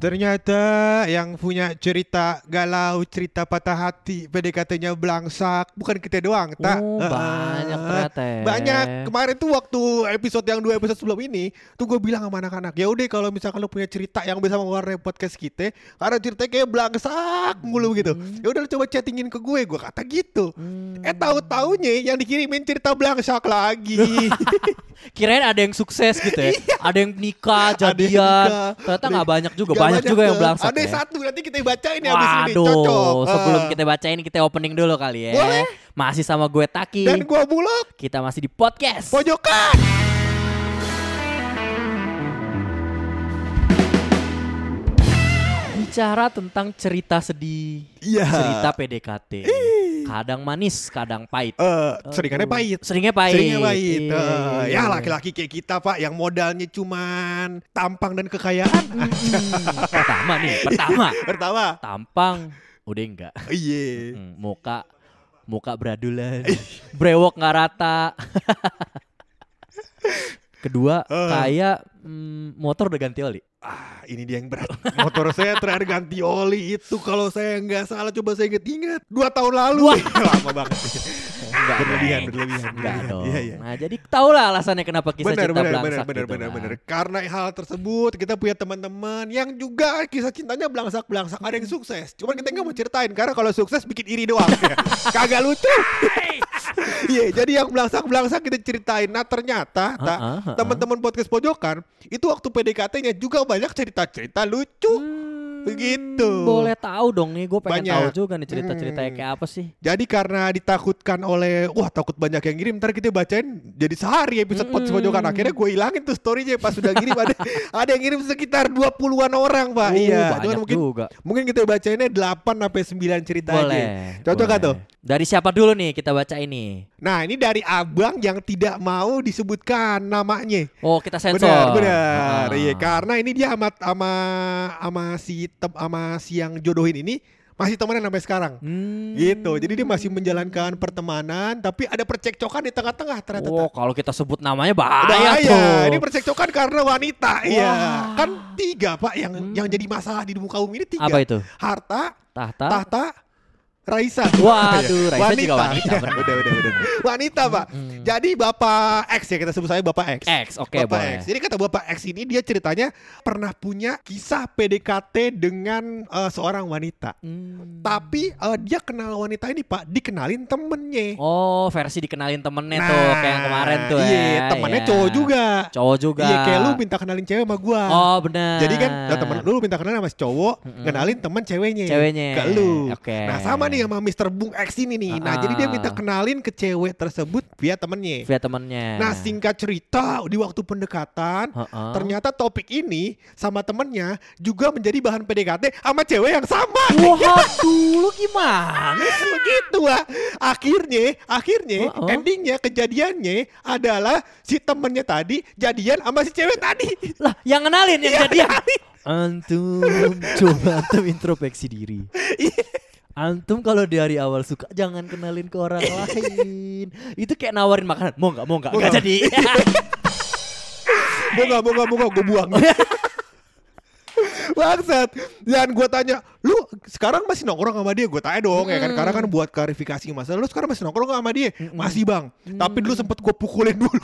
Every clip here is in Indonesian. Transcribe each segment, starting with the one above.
Ternyata yang punya cerita galau, cerita patah hati, PDKT-nya belangsak, bukan kita doang, tak? Oh, Eh, banyak ternyata ya. Banyak. Kemarin tuh waktu episode yang dua episode sebelum ini, tuh gue bilang sama anak-anak, ya udah kalau misalkan lo punya cerita yang bisa mewarnai podcast kita, karena ceritanya kayak belangsak mulu gitu. Hmm. Ya udah lo coba chattingin ke gue, gue kata gitu. Eh tahu taunya yang dikirimin cerita belangsak lagi. Kirain ada yang sukses gitu ya. ada yang nikah, jadian. Ternyata nggak banyak juga. Gak banyak juga yang belangsak Ada ya. satu nanti kita bacain ya abis ini. Cocok. sebelum Ah. kita bacain kita opening dulu kali ya. Boleh. Masih sama gue Taki. Dan gua bulog Kita masih di podcast. pojokan. Bicara tentang cerita sedih. Iya. Cerita PDKT. Kadang manis, kadang pahit. Eh, seringannya pahit. Seringnya pahit. Seringnya pahit. Iya, iya, ya laki-laki kayak kita pak yang modalnya cuman tampang dan kekayaan. Hmm, pertama nih, pertama. Pertama. Tampang udah enggak. Iya. Hmm, muka muka beradulan, brewok nggak rata. Kedua, Eh. kayak mm, motor udah ganti oli. Ah, ini dia yang berat. Motor saya terakhir ganti oli itu kalau saya nggak salah coba saya inget-inget dua tahun lalu. Lama banget. Enggak, berlebihan, berlebihan, Enggak berlebihan. dong. Iya, iya. Nah, jadi tahulah alasannya kenapa kisah benar, cinta benar, belangsak benar, benar, gitu benar, kan. benar. Karena hal tersebut kita punya teman-teman yang juga kisah cintanya belangsak belangsak ada yang sukses. Cuman kita nggak mau ceritain karena kalau sukses bikin iri doang. Kagak lucu. Iya, jadi yang belangsak belangsak kita ceritain. Nah ternyata Ah, ah, ah. teman-teman podcast pojokan itu waktu PDKT-nya juga banyak cerita-cerita lucu. Hmm, Begitu. Boleh tahu dong nih, gue pengen Banyak. tahu juga nih cerita-ceritanya Hmm. kayak apa sih. Jadi karena ditakutkan oleh wah takut banyak yang ngirim ntar kita bacain jadi sehari episode Mm-mm. pojokan akhirnya gue hilangin tuh storynya pas sudah ngirim ada ada yang ngirim sekitar 20-an orang pak Uh, iya banyak cuman mungkin juga. mungkin kita bacainnya 8 sampai 9 cerita Boleh. aja cocok gak tuh Dari siapa dulu nih kita baca ini? nah ini dari abang yang tidak mau disebutkan namanya Oh, kita sensor. benar benar Ah. iya karena ini dia amat sama sama si tem, sama si yang jodohin ini masih temenan sampai sekarang Hmm. Gitu. Jadi dia masih menjalankan pertemanan tapi ada percekcokan di tengah-tengah ternyata. Oh, kalau kita sebut namanya bahaya, Bahaya. tuh. Ini percekcokan karena wanita. Iya. Kan tiga, Pak, yang Hmm. yang jadi masalah di muka umum ini tiga. Apa itu? Harta, Tahta. tahta, Raisa. Waduh, Raisa juga wanita, Iya, benar. udah, udah, udah. Wanita, Pak. Hmm. Jadi Bapak X ya kita sebut saya Bapak X. X, oke Bapak boleh. X. Jadi kata Bapak X ini dia ceritanya pernah punya kisah PDKT dengan eh, seorang wanita. Hmm. Tapi eh, dia kenal wanita ini Pak, dikenalin temennya. Oh, versi dikenalin temennya tuh kayak yang kemarin tuh iya, ya. temennya Iya. cowok juga. Cowok juga. Iya, kayak lu minta kenalin cewek sama gua. Oh, benar. Jadi kan ya, temen lu minta kenalin sama si cowok, Mm-mm. kenalin temen ceweknya. Ceweknya. Ke lu. Oke. Nah, sama nih sama Mr. Bung X ini nih. Nah, Ah. jadi dia minta kenalin ke cewek tersebut via temennya. via temennya. Nah, singkat cerita di waktu pendekatan, ternyata topik ini sama temennya juga menjadi bahan PDKT sama cewek yang sama. Waduh, lu gimana? Begitu Wak. Akhirnya, akhirnya endingnya kejadiannya adalah si temennya tadi jadian sama si cewek tadi. Lah, yang kenalin yang Iya, jadian. Antum coba antum introspeksi diri. Antum kalau di hari awal suka jangan kenalin ke orang lain. Itu kayak nawarin makanan. Mau nggak? Mau nggak? Mau Nggak nggak? jadi. Mau gak, mau gak, mau gak, gue buang. Bangsat Dan gue tanya Lu sekarang masih nongkrong sama dia Gue tanya dong ya kan Karena kan buat klarifikasi masalah Lu sekarang masih nongkrong gak sama dia Masih bang Tapi dulu sempet gue pukulin dulu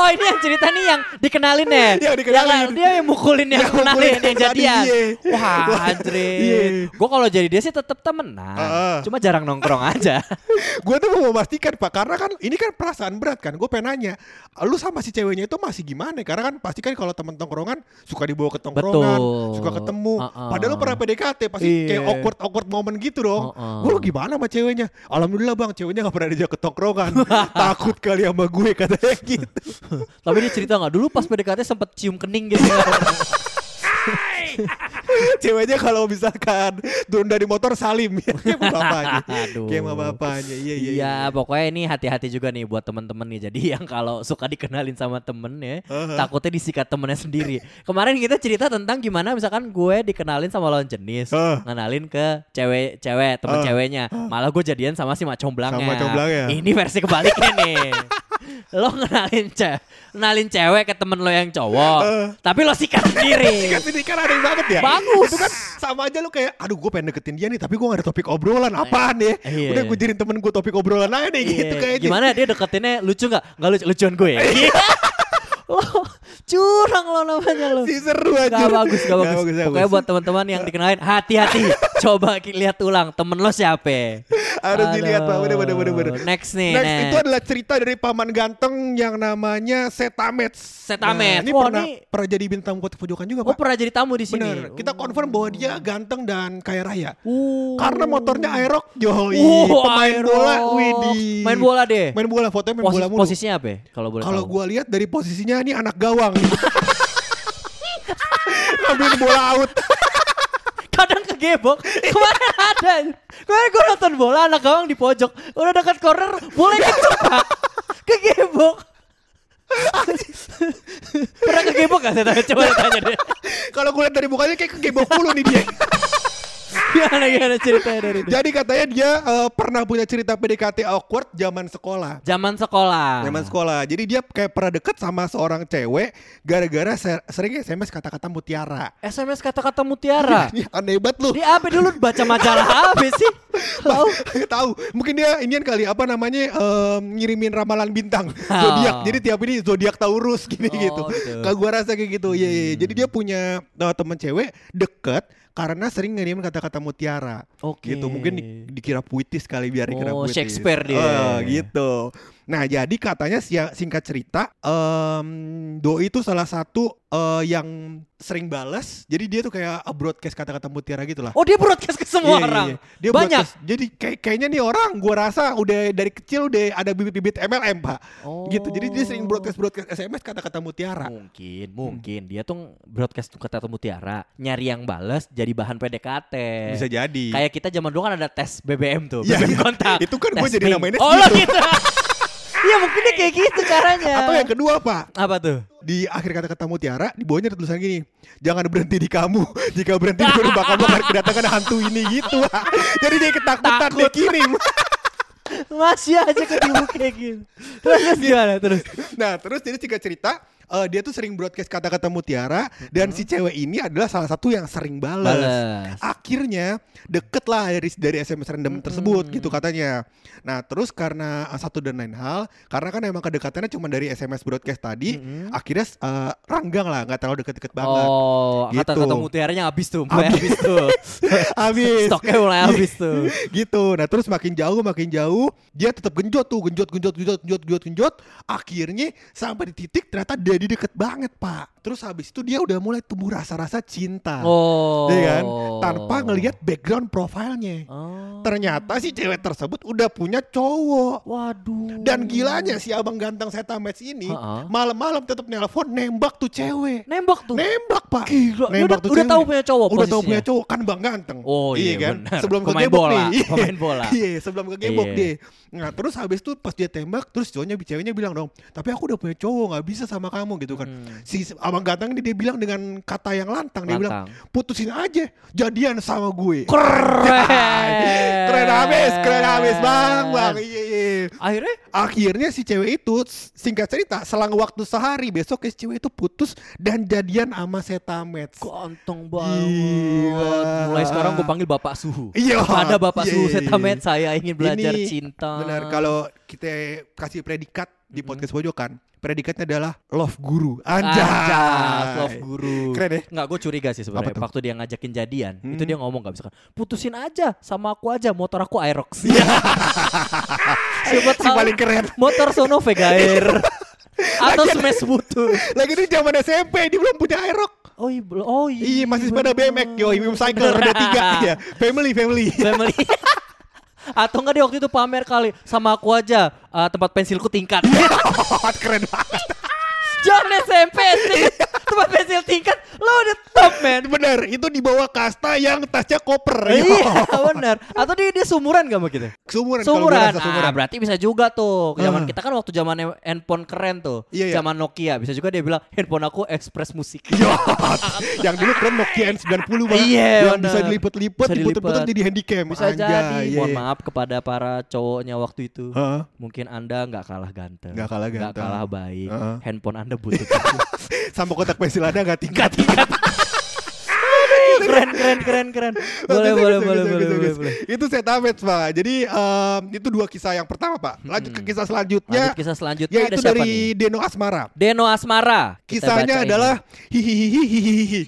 Oh ini yang cerita nih yang dikenalin ya? Yang dikenalin. dia yang mukulin yang, Yang kenalin mukulin yang yang jadian. iya. Wah anjir. iya. Gue kalau jadi dia sih tetap temenan. Heeh. Cuma jarang nongkrong aja. gue tuh mau memastikan pak karena kan ini kan perasaan berat kan gue pengen nanya lu sama si ceweknya itu masih gimana karena kan pasti kan kalau temen tongkrongan suka dibawa ke tongkrongan Betul. suka ketemu Uh-uh. padahal lu pernah PDKT pasti Iya. kayak awkward awkward moment gitu dong Uh-uh. gue gimana sama ceweknya alhamdulillah bang ceweknya gak pernah diajak ke tongkrongan takut kali sama gue katanya gitu Tapi dia cerita nggak dulu pas PDKT sempet cium kening gitu. ceweknya kalau misalkan turun dari motor salim ya kayak sama bapaknya Aduh. kayak sama bapaknya iya iya Iya, pokoknya ini hati-hati juga nih buat temen-temen nih. Jadi yang kalau suka dikenalin sama temen ya, Uh-huh. takutnya disikat temennya sendiri. Kemarin kita cerita tentang gimana misalkan gue dikenalin sama lawan jenis, Uh. ngenalin ke cewek-cewek temen Uh. ceweknya. Malah gue jadian sama si macomblangnya. Sama macomblangnya. Ini versi kebaliknya nih. Lo ngenalin cewek, ngenalin cewek ke temen lo yang cowok, Uh. tapi lo sikat sendiri. Kan ini kan ada yang banget ya Bagus. Itu kan sama aja lu kayak Aduh gue pengen deketin dia nih Tapi gue gak ada topik obrolan Apaan ya Iya. Udah gue jadiin temen gue topik obrolan aja nih Gitu Iya, kayaknya Gimana dia deketinnya lucu nggak? Nggak lucu, lucuan gue. ya? lo curang lo namanya lo. Si seru aja Gak bagus, gak bagus. Pokoknya buat teman-teman yang dikenalin hati-hati. Coba lihat ulang temen lo siapa. Harus dilihat pak Bener bener bener bener Aduh, Next nih. Next next. itu adalah cerita dari paman ganteng yang namanya Setamets. Setamets. Nah, ini Wah, pernah ini- pernah jadi bintang buat pojokan juga Oh pak. pernah jadi tamu di sini. Bener. Kita confirm bahwa dia ganteng dan kaya raya. Uh. Karena motornya Aerox, yoi. Uh, pemain Aerox. bola, widih. Main bola deh. Main bola, fotonya main bola mulu. posisinya apa? ya, Kalau boleh Kalau gua lihat dari posisinya ini anak gawang. Ngambilin bola out. kadang kegebok kemarin ada. Kemarin gue nonton bola anak gawang di pojok. Udah dekat corner boleh kecepet kegebok pernah kegebok gak saya tanya coba tanya deh Kalau gue lihat dari mukanya kayak kegebok mulu nih dia. Gimana gimana ceritanya dari itu Jadi katanya dia eh, pernah punya cerita PDKT awkward zaman sekolah. zaman sekolah Zaman sekolah. Jadi dia kayak pernah deket sama seorang cewek gara-gara ser- sering SMS kata-kata mutiara. SMS kata-kata mutiara Ini aneh banget lu. di apa dulu baca majalah apa sih tahu tahu mungkin dia inian kali apa namanya em, ngirimin ramalan bintang zodiak jadi tiap ini zodiak Taurus gini Oh, gitu gitu. kalau gua rasa kayak gitu iya iya iya. jadi dia punya eh, teman cewek deket karena sering ngirimin kata-kata mutiara Oke. gitu mungkin di- dikira puitis kali biar dikira Oh, puitis Shakespeare dia. Eh, gitu nah jadi katanya si- singkat cerita em, doi itu salah satu eh, yang sering balas jadi dia tuh kayak broadcast kata-kata mutiara gitu lah oh dia broadcast ke semua Iya, iya, orang iya. Dia banyak broadcast. Jadi kayak kayaknya nih orang gua rasa udah dari kecil udah ada bibit-bibit MLM, Pak. Gitu. Jadi dia sering broadcast-broadcast SMS kata-kata mutiara. Mungkin, mungkin dia tuh broadcast tuh kata mutiara, nyari yang balas jadi bahan PDKT. Bisa jadi. Kayak kita zaman dulu kan ada tes BBM tuh, BBM iya. kontak. Itu kan gua Tes jadi ping. namainnya Oh, gitu. Iya, mungkin dia kayak gitu caranya. Atau yang kedua, Pak. apa tuh? Di akhir kata-kata mutiara di bawahnya ada tulisan gini. Jangan berhenti di kamu. Jika berhenti di kamu akan kedatangan hantu ini gitu. Pak. Jadi dia ketakutan dia kirim. Masih aja ketemu kayak gitu. Terus, terus gimana terus? Nah, terus jadi singkat cerita eh, dia tuh sering broadcast kata-kata mutiara dan si cewek ini adalah salah satu yang sering balas. Balas. Akhirnya deket lah dari dari SMS random tersebut gitu katanya. Nah terus karena uh, satu dan lain hal, karena kan emang kedekatannya cuma dari SMS broadcast tadi, akhirnya uh, ranggang lah, nggak terlalu deket-deket banget. Oh, Gitu. kata-kata mutiaranya habis tuh, mulai habis tuh. Habis. Stoknya mulai habis tuh. gitu. Nah terus makin jauh makin jauh dia tetap genjot tuh genjot genjot genjot genjot genjot genjot. Akhirnya sampai di titik ternyata jadi deket banget pak. Terus habis itu dia udah mulai tumbuh rasa-rasa cinta. Oh. Iya kan? Tanpa ngelihat background profilnya. Oh. Ternyata si cewek tersebut udah punya cowok. Waduh. Dan gilanya si abang ganteng Seta Match ini Ha-ha. malam-malam tetap nelpon nembak tuh cewek. nembak tuh. Nembak pak. Gila, dia Nembak udah- udah tahu punya cowok Udah tahu posisinya. punya cowok kan bang ganteng. Oh, iya, kan. benar. Sebelum Pemain kegebok bola, nih. pemain bola. Iya sebelum kegebok Iya. deh. Nah terus habis itu pas dia tembak terus cowoknya ceweknya bilang dong. Tapi aku udah punya cowok nggak bisa sama kamu gitu kan. Hmm. Si abang ganteng ini dia bilang dengan kata yang lantang. Dia bilang putusin aja jadian sama gue. Keren. keren habis, keren habis bang, bang. Iya, iya. Akhirnya Akhirnya si cewek itu singkat cerita selang waktu sehari besok si cewek itu putus dan jadian sama Setamets. ganteng Gila. Mulai sekarang gue panggil Bapak Suhu. Iya. Pada Bapak Iya, Suhu iya, Setamet iya. saya ingin belajar Ini cinta. Benar kalau kita kasih predikat di podcast pojokan predikatnya adalah love guru. Anjay. Anjas, love guru. Keren ya? Nggak, gue curiga sih sebenarnya. Waktu dia ngajakin jadian, Hmm. itu dia ngomong gak bisa kan. Putusin aja sama aku aja, motor aku Aerox. Siapa Si paling keren. motor sono Vega Air. Atau Smash Butuh. Lagi itu zaman SMP dia belum punya Aerox. Oh iya, oh iya. Iya masih sepeda BMX yo, Imim Cycle roda tiga ya. Family family. Family. Atau enggak dia waktu itu pamer kali sama aku aja eh, tempat pensilku tingkat. Keren banget. Jangan SMP sih. Tempat pensil tingkat lo udah top man. Bener, itu di bawah kasta yang tasnya koper. Iya benar. Atau dia dia sumuran gak sama kita? Sumuran. Sumuran. sumuran. Ah, berarti bisa juga tuh. Zaman Ah. kita kan waktu zaman handphone keren tuh. Iya, iya. Zaman Nokia. Bisa juga dia bilang handphone aku Express Musik. yang dulu keren Nokia N90 Bang. Iya, Yang benar. bisa dilipet-lipet, dilipet. jadi handycam. Bisa Anjay, jadi. iya, Mohon iya. maaf kepada para cowoknya waktu itu. Heeh. Mungkin Anda nggak kalah ganteng. Nggak kalah Nggak ganteng. kalah baik. Heeh. Handphone Anda butuh. Sama kotak pensil ada gak tingkat. tingkat. keren keren keren keren. Boleh boleh boleh boleh boleh. Itu setamets Pak. Jadi em, itu dua kisah yang pertama Pak. Lanjut ke kisah selanjutnya. Lanjut kisah selanjutnya ada Yaitu siapa dari nih? Deno Asmara. Deno Asmara. Kisahnya adalah hihihihihihi.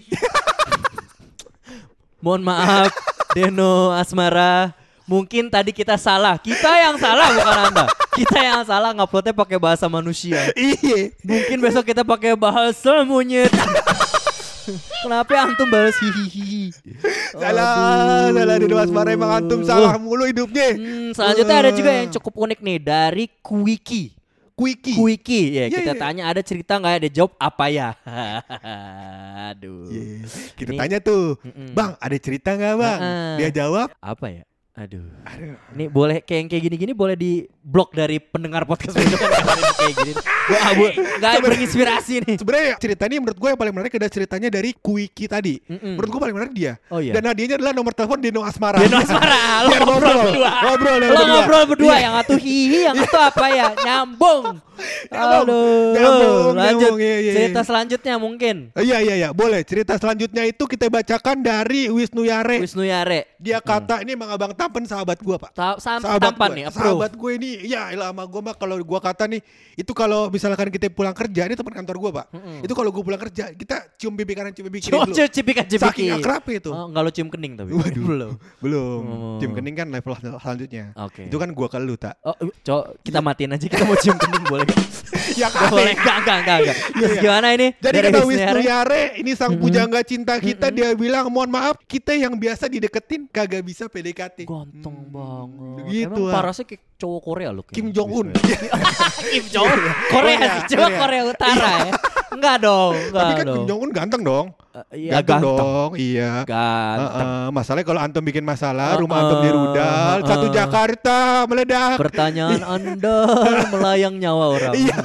Mohon maaf Deno Asmara. Mungkin tadi kita salah. Kita yang salah bukan Anda. Kita yang salah nguploadnya pakai bahasa manusia. Iya. Mungkin besok kita pakai bahasa monyet. Kenapa antum balas hihihi? Salah, Aduh. salah Deno Asmara emang antum salah mulu hidupnya. Hmm, selanjutnya ada juga yang cukup unik nih dari Kuiki. Quickie. Kuiki, ya Iya, kita iya. tanya ada cerita nggak? Dia jawab apa ya? Aduh. Iya. Kita Ini- tanya tuh, Mm-mm. Bang, ada cerita nggak bang? Heeh. Dia jawab, Apa ya? Aduh. Ini boleh kayak yang kayak gini-gini boleh di blok dari pendengar podcast ada kayak gini. Gua ah, bu, nggak berinspirasi nih. sebenarnya cerita ini menurut gue yang paling menarik adalah ceritanya dari Quickie tadi. Mm-mm. Menurut gue paling menarik dia. Oh, iya. Dan hadiahnya adalah nomor telepon Deno Asmara. Deno Asmara, lo Biar ngobrol berdua. Ngobrol, Lo ngobrol berdua Iya. yang satu hihi, yang satu apa ya? Nyambung. Nyambung, Lanjut. iya, iya, Cerita iya. selanjutnya mungkin. Iya iya iya boleh cerita selanjutnya itu kita bacakan dari Wisnu Yare Wisnu Yare. dia kata ini emang abang tampan sahabat gua pak Ta- sam- sahabat tampan gue, nih, approve. sahabat gue ini ya elah sama gue mah kalau gua kata nih itu kalau misalkan kita pulang kerja ini teman kantor gua pak itu kalau gua pulang kerja kita cium pipi kanan cium pipi kiri Cium dulu cium cipikan cipiki. saking akrabnya itu Oh, enggak lo cium kening tapi. Waduh. Belum. belum Oh. cium kening kan level selanjutnya Oke. itu kan gua ke lu tak Oh, cok, kita matiin aja kita mau cium kening boleh? ya Nggak boleh, enggak, enggak, enggak, enggak. Terus Iya. gimana ini? Jadi Dari kata Wisnu Yare? Ini sang pujangga cinta kita dia bilang mohon maaf kita yang biasa dideketin kagak bisa PDKT. Ganteng banget. Gitu, Emang ah. parasnya kayak cowok Korea loh. Kim Jong Un. Yare. Kim Jong Un. Korea sih, coba Korea. Utara ya. Enggak dong, enggak Tapi kan. Kim Jong Un ganteng dong. Eh, Iya ganteng, ganteng. dong, iya. Ganteng. Heeh, masalahnya kalau antum bikin masalah, rumah Heeh, antum di rudal, satu heeh. Jakarta meledak. Pertanyaan Anda melayang nyawa orang. Iya.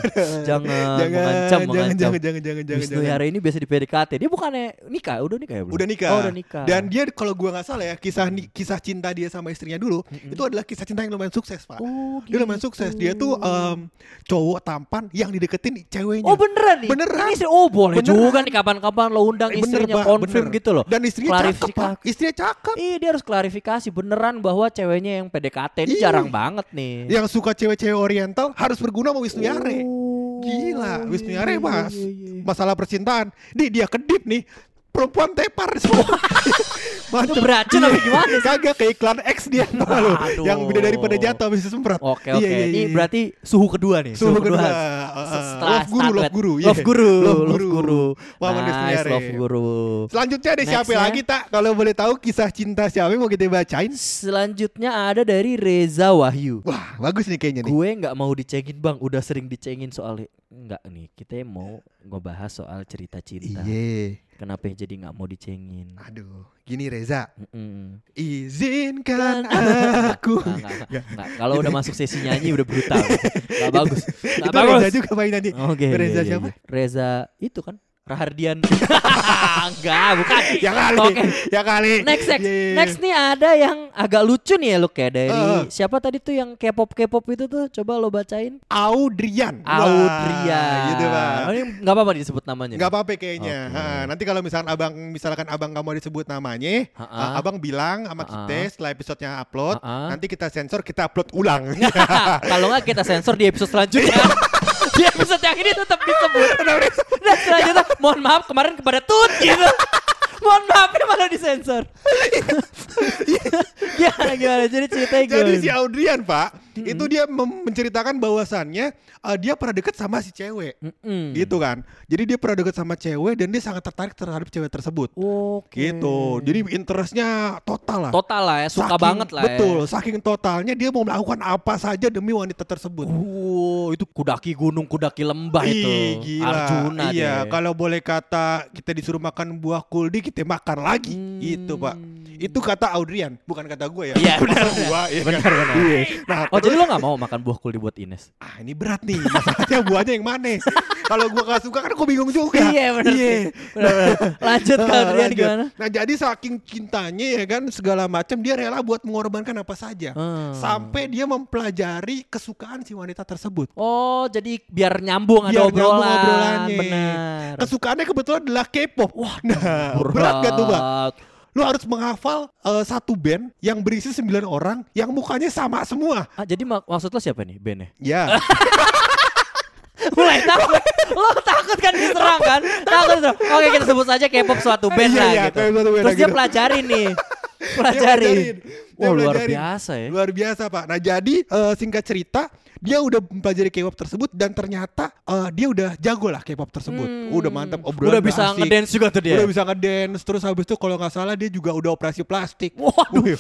Jangan, jangan, mengancam, jangan, mengancam. jangan, jangan, jangan, jangan, Wisnu jangan. Yare ini biasa di PDKT. Dia bukannya nikah, udah nikah ya belum? Udah nikah. Oh, udah nikah. Dan dia kalau gua nggak salah ya, kisah kisah cinta dia sama istrinya dulu, itu adalah kisah cinta yang lumayan sukses, Pak. Oh, Dia lumayan sukses. Dia tuh em, cowok tampan yang dideketin ceweknya. Oh beneran nih? Beneran. Ini istri- oh boleh Beneran. juga nih kapan-kapan lo undang Bener, istrinya Pak, konfirm bener. gitu loh. Dan istrinya cakep, Pak. Klarifikasi. Istrinya cakep. Iya dia harus klarifikasi beneran bahwa ceweknya yang PDKT ini Iya. jarang banget nih. Yang suka cewek-cewek oriental harus berguna sama Wisnu Yare. Oh, Gila, Wisnu Yare iya, mas. iya. Masalah percintaan. Di dia kedip nih. Perempuan tepar semua. Itu beracun apa gimana sih? Kagak ke iklan X dia malu. Yang beda daripada jatuh habis disemprot. Oke Iya, oke. iya, Ini iya. berarti suhu kedua nih. Suhu kedua. Se- setelah love guru, love guru. Love Iya. guru, Love guru. Wisnu Nice, love guru. Selanjutnya ada siapa lagi tak? Kalau boleh tahu kisah cinta siapa yang mau kita bacain? Selanjutnya ada dari Reza Wahyu. Wah, bagus nih kayaknya nih. Gue nggak mau dicengin bang, udah sering dicengin soal nggak nih. Kita mau ngebahas soal cerita cinta. Iya. Kenapa jadi nggak mau dicengin? Aduh, gini Reza. Mm-mm. Izinkan Nggak, aku. nggak, nggak, nggak. Kalau udah masuk sesi nyanyi udah brutal. Gak bagus. Gak Itu bagus. Reza juga main tadi. Oke. Reza iya, iya, siapa? iya. Reza itu kan Rahardian. Enggak, bukan. Ya kali. Oke. Ya kali. Next, next, Iya, iya, iya. next nih ada yang agak lucu nih ya lu kayak dari Heeh. siapa tadi tuh yang K-pop K-pop itu tuh coba lo bacain. Audrian. Wah, Audrian. Gitu, Bang. Oh, ini nggak apa-apa disebut namanya. Nggak apa-apa kayaknya. Oke. Ha, nanti kalau misalkan abang misalkan abang nggak mau disebut namanya, Ha-ha. uh, abang bilang sama Ha-ha. kita setelah episodenya upload, Ha-ha. nanti kita sensor kita upload ulang. Kalau nggak kita sensor di episode selanjutnya. Di episode yang ini tetap disebut. Dan selanjutnya, mohon maaf kemarin kepada Tut gitu. Mohon maafnya malah disensor. gimana gimana? Jadi ceritanya gimana? Jadi si Audrian pak itu dia menceritakan bahwasannya uh, dia pernah deket sama si cewek, Mm-mm. gitu kan. Jadi dia pernah deket sama cewek dan dia sangat tertarik terhadap cewek tersebut, Oke. gitu. Jadi interestnya total lah. total lah ya, suka Saking- banget lah Betul, ya. saking totalnya dia mau melakukan apa saja demi wanita tersebut. Wow, itu kudaki gunung, kudaki lembah Ih, itu. gila. Arjuna iya, kalau boleh kata kita disuruh makan buah kuldi kita makan lagi. Hmm. Itu, Pak. Itu kata Audrian, bukan kata gue ya. Iya, benar, gua, iya kan? Benar, benar. Iya. Nah, Oh terus- jadi lo gak mau makan buah kuldi buat Ines? ah ini berat nih. Masalahnya buahnya yang mana? kalau gua gak suka kan gue bingung juga. Iya benar Iya. Benar, benar. Lanjut ke Nah, Adrian lanjut. gimana? Nah jadi saking cintanya ya kan segala macam dia rela buat mengorbankan apa saja Hmm. sampai dia mempelajari kesukaan si wanita tersebut. Oh jadi biar nyambung ada Biar nyambung obrolan. obrolannya. Benar. Kesukaannya kebetulan adalah K-pop. Wah, nah, berat gak tuh, Bang? Lu harus menghafal eh, satu band yang berisi 9 orang yang mukanya sama semua. Ah, jadi mak- maksud lo siapa nih bandnya? Ya. Mulai takut. lo takut kan diserang kan? Takut. Oke kita sebut saja K-pop suatu band Iya, lah iya, gitu. Suatu band Terus dia gitu. pelajari nih. Pelajari. Dia Wah luar biasa ya. Luar biasa, Pak. Nah, jadi eh, singkat cerita, dia udah mempelajari K-pop tersebut dan ternyata eh, dia udah jago lah K-pop tersebut. Hmm. Udah mantap obrolan Udah bisa asik. ngedance juga tuh dia. Udah bisa ngedance terus habis itu kalau nggak salah dia juga udah operasi plastik. Waduh. Wih,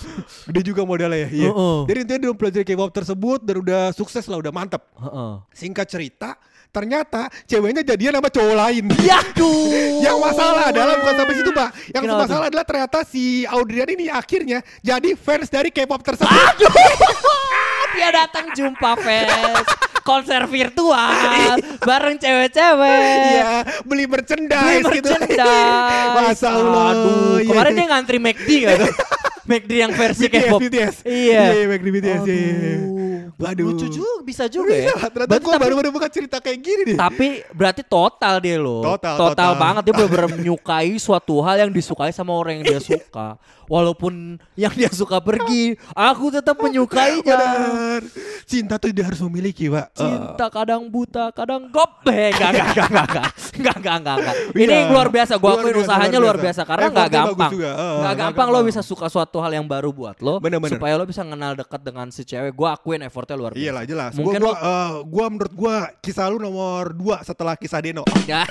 dia juga modelnya ya. Iya. Heeh. Jadi intinya dia udah pelajari K-pop tersebut dan udah sukses lah, udah mantap. Heeh. Singkat cerita, ternyata ceweknya jadian sama cowok lain. Ya tuh. Yang masalah adalah bukan sampai situ, Pak. Yang Kenapa masalah adalah ternyata si Audrian ini akhirnya jadi fans dari K-pop tersebut. Aduh. dia datang jumpa fest konser virtual bareng cewek-cewek. Iya, beli merchandise Beli gitu. merchandise. Masa Allah. Aduh, Iya. kemarin dia ngantri McD gak tuh? McD yang versi K-pop. BTS. Iya. Iya, McD BTS. iya, iya. Waduh. Lucu juga, bisa juga ya. Iya, ternyata Berarti gue tapi- baru menemukan cerita kayak gini deh. Tapi berarti total dia loh. Total, total. banget dia benar-benar menyukai suatu hal yang disukai sama orang yang dia suka. Walaupun yang dia suka pergi, aku tetap menyukainya. Benar. Cinta tuh dia harus memiliki, Pak. Cinta kadang buta, kadang gope. Enggak, enggak, enggak, enggak, enggak. Enggak, enggak, enggak, enggak. Ini Iya. luar biasa. Gua Luar akuin biasa, usahanya luar luar biasa. biasa karena enggak gampang. Eh, Enggak nggak gampang lo gampang. bisa suka suatu hal yang baru buat lo Bener-bener. supaya lo bisa kenal dekat dengan si cewek. Gua akuin effortnya luar biasa. Iyalah jelas. Mungkin gua, lo gua, eh, gua menurut gua kisah lu nomor dua setelah kisah Deno. Ya.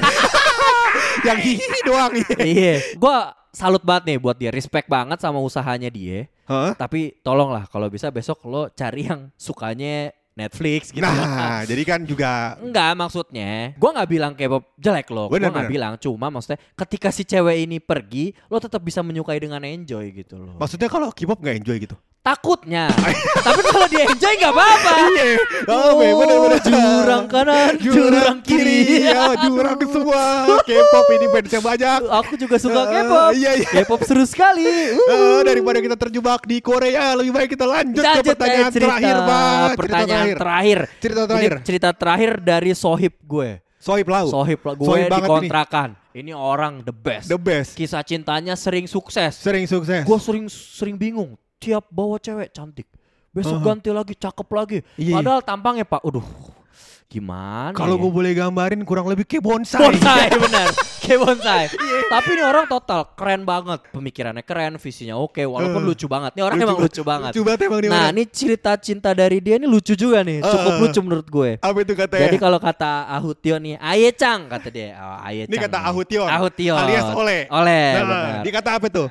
yang hihi doang. Iya, gua salut banget nih buat dia, respect banget sama usahanya dia. Hah? Tapi tolonglah kalau bisa besok lo cari yang sukanya Netflix gitu. Nah, jadi kan juga Enggak maksudnya, gua nggak bilang K-pop jelek loh, Bener, gua nggak bilang. Cuma maksudnya ketika si cewek ini pergi, lo tetap bisa menyukai dengan enjoy gitu loh. maksudnya kalau K-pop nggak enjoy gitu. Takutnya, tapi kalau dia enjoy nggak apa-apa. Iya. Oh, bener bener jurang kanan, jurang, kiri. ya, jurang semua. K-pop ini fansnya banyak. Aku juga suka Eh, K-pop. iya, iya. K-pop seru sekali. Eh, daripada kita terjebak di Korea, lebih baik kita lanjut, ke Lanjut, pertanyaan eh, cerita, terakhir, Bang. Cerita Pertanyaan terakhir. Cerita Ini terakhir. cerita terakhir dari sohib gue. Sohib lau. Sohib lah, gue dikontrakan. Ini. orang the best. The best. Kisah cintanya sering sukses. Sering sukses. Gue sering sering bingung. Tiap bawa cewek cantik. Besok Uh-huh. ganti lagi, cakep lagi. Iya, iya. Padahal tampangnya pak, aduh, gimana? Kalau ya? gue boleh gambarin kurang lebih kayak bonsai. bonsai bener, kayak bonsai. Iya. Tapi ini orang total keren banget, pemikirannya keren, visinya oke, walaupun Eh. lucu banget. Ini orang Lucu emang lucu banget. Lucu banget emang Nah, ini cerita cinta dari dia ini lucu juga nih, cukup Eh. lucu menurut gue. Apa itu katanya? Jadi kalau kata Ahutio nih, Aye Cang kata dia. Oh, Aye Ini Cang kata nih. Ahution. Ahution. Alias Oleh. Oleh, Nah, benar. Dia kata apa tuh?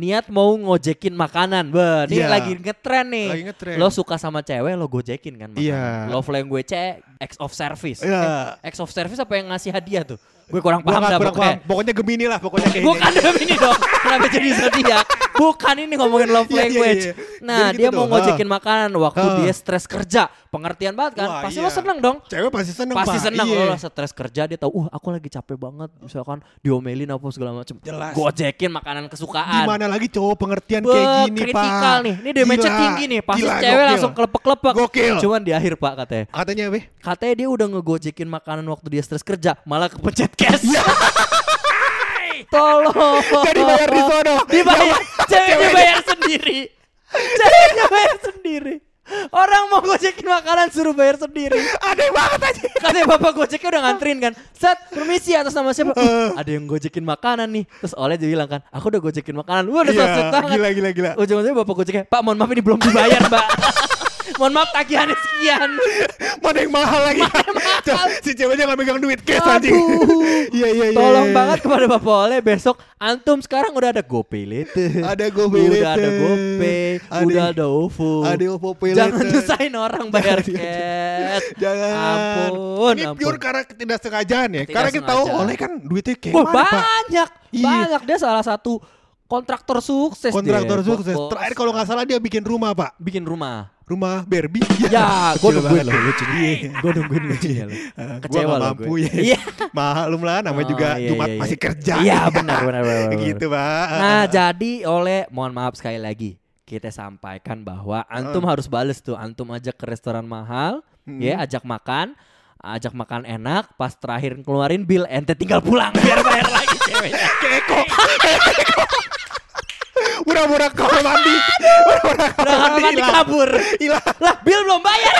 Niat mau ngojekin makanan. Bah, ini Iya. lagi ngetren nih. Lagi ngetren. Lo suka sama cewek, lo gojekin kan makanan. Iya. Love language X of service. Iya. Eh, X of service apa yang ngasih hadiah tuh? Gue kurang Gua paham nggak dah kurang pokoknya. paham. Pokoknya Gemini lah, pokoknya kayak Bukan ini dong. Kenapa jadi zodiak? Bukan ini ngomongin love Iya, iya, language. iya. Nah, Jadi dia gitu mau ngojekin makanan waktu Ah. dia stres kerja. Pengertian banget kan? Wah, Pasti iya. lo seneng dong. Cewek pasti seneng Pasti Pak. seneng Iya. lo stres kerja dia tahu, uh aku lagi capek banget misalkan diomelin apa segala macam. Jelas. Gojekin makanan kesukaan. Gimana lagi cowok pengertian Be, kayak gini, Pak? kritikal nih. Ini damage-nya Gila. tinggi nih. Pasti Gila, cewek gokil. langsung kelepek-kelepek. Gokil. Cuman di akhir Pak katanya. Katanya apa? Katanya dia udah ngegojekin makanan waktu dia stres kerja, malah kepencet cash. Tolong. Jadi bayar di sono. Dibayar. Ceweknya bayar sendiri. Ceweknya bayar sendiri. Orang mau gojekin makanan suruh bayar sendiri. Aneh banget aja. Katanya bapak gojeknya udah nganterin kan. Set, permisi atas nama siapa? Uh, ada yang gojekin makanan nih. Terus oleh dia bilang kan, aku udah gojekin makanan. Wah udah Iya, yeah, banget. gila, gila, gila. Ujung-ujungnya bapak gojeknya, Pak mohon maaf ini belum dibayar mbak. mohon maaf tagihannya sekian. Mana yang mahal lagi? mahal? si ceweknya nggak megang duit cash anjing. Iya iya iya. Tolong iya. banget kepada Bapak Oleh besok antum sekarang udah ada GoPay later. Ada GoPay Udah ada. GoPay, Ada- udah ada OVO. ada OVO Pay Jangan nyusahin orang bayar cash. Jangan. Ampun, Ini ampun. pure karena ketidaksengajaan ya. Tidak karena kita tahu oleh kan duitnya kayak Wah, mana, Pak? banyak, Iya. banyak dia salah satu kontraktor sukses Kontraktor dia. sukses. Terakhir kalau nggak salah dia bikin rumah pak. bikin rumah. Rumah Barbie. Ya, gue nungguin banget. lo lucunya. Gue nungguin lucunya lo. Eh, Kecewa gua nggak lo mampu ya. Iya. Maklum lah namanya Oh, juga iya, Jumat iya, iya. masih kerja. Iya, benar, benar, benar, gitu pak. Nah, jadi oleh mohon maaf sekali lagi kita sampaikan bahwa antum harus bales tuh, antum ajak ke restoran mahal, ya ajak makan, ajak makan enak, pas terakhir keluarin bill ente tinggal pulang biar bayar lagi ceweknya. Keko. Pura-pura kamar mandi. Pura-pura Hilang. kabur. Hilang. Lah, bill belum bayar.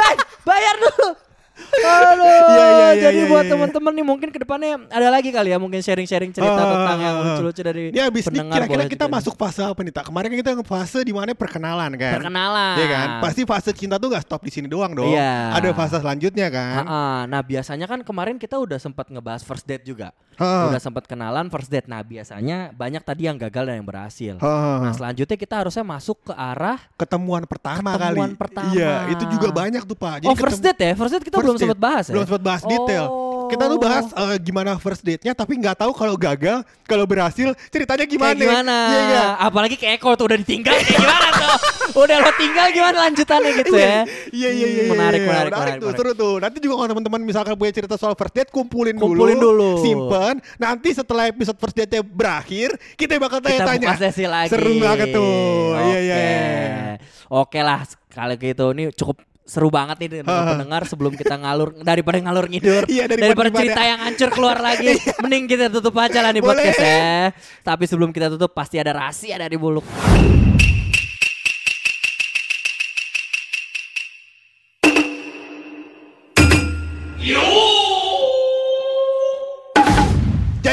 Hei, bayar dulu. Halo. Iya, iya, iya, Jadi iya, buat iya. teman-teman nih mungkin ke depannya ada lagi kali ya mungkin sharing-sharing cerita Ah, tentang yang ah, ah. lucu-lucu dari habis nih pendengar. kira-kira kita masuk fase apa nih tak? Kemarin kan kita fase di mana perkenalan kan. perkenalan. Iya kan? Pasti fase cinta tuh gak stop di sini doang dong. Iya. Ada fase selanjutnya kan. Ah, nah biasanya kan kemarin kita udah sempat ngebahas first date juga. Ah. Udah sempat kenalan first date. Nah biasanya banyak tadi yang gagal dan yang berhasil. Ah. Nah selanjutnya kita harusnya masuk ke arah Ketemuan pertama Ketemuan kali. pertama. Iya, itu juga banyak tuh Pak. oh first date ya, first date kita First belum sempat bahas ya. Belum sempat bahas detail. Kita tuh bahas eh, gimana first date-nya tapi nggak tahu kalau gagal, kalau berhasil ceritanya gimana. Kayak gimana? Iya nggak? Apalagi ke Eko tuh udah ditinggal kayak gimana tuh? Udah lo tinggal gimana lanjutannya gitu ya? Iya iya iya. Hmm, iya, Menarik, iya. menarik, menarik, tuh, menarik. seru tuh. Nanti juga kalau teman-teman misalkan punya cerita soal first date kumpulin, Kumpulin dulu. Simpen. Nanti setelah episode first date-nya berakhir, kita bakal Kita tanya-tanya. buka sesi lagi. Seru banget tuh. Iya iya. iya. Oke lah, kalau gitu ini cukup seru banget nih dengan pendengar sebelum kita ngalur daripada ngalur ngidur Iya, daripada- daripada, cerita yang hancur keluar lagi. Mending kita tutup aja lah nih Boleh. podcast ya. Tapi sebelum kita tutup pasti ada rahasia dari buluk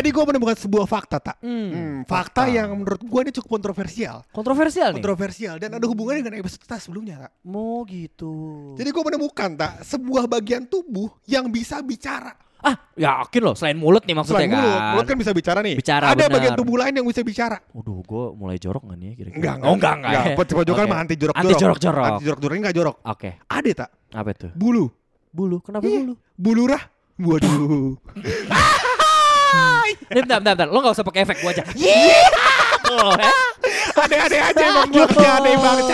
Jadi gue menemukan sebuah fakta tak. Hmm, Hmm, fakta yang menurut gue ini cukup kontroversial. kontroversial nih Kontroversial dan ada hubungannya dengan episode kita sebelumnya tak. mau gitu Jadi gue menemukan tak sebuah bagian tubuh yang bisa bicara. ah yakin loh selain mulut nih maksudnya Selain mulut, kan mulut kan bisa bicara nih. Bicara, Ada benar. bagian tubuh lain yang bisa bicara. Waduh, gue mulai jorok gak nih ya kira-kira? Enggak, Oh, enggak, enggak. enggak. ya. Pojok-pojokan Oke. mah anti jorok-jorok. Anti jorok-jorok. Anti jorok-jorok ini enggak jorok. Oke, Ada tak? apa itu? Bulu. Bulu, kenapa Iya. bulu? Bulurah. Waduh. Ini bentar, bentar, bentar. Lo gak usah pakai efek gua aja. Yeay! Lo, ya. Ada-ada aja emang jokesnya aneh banget.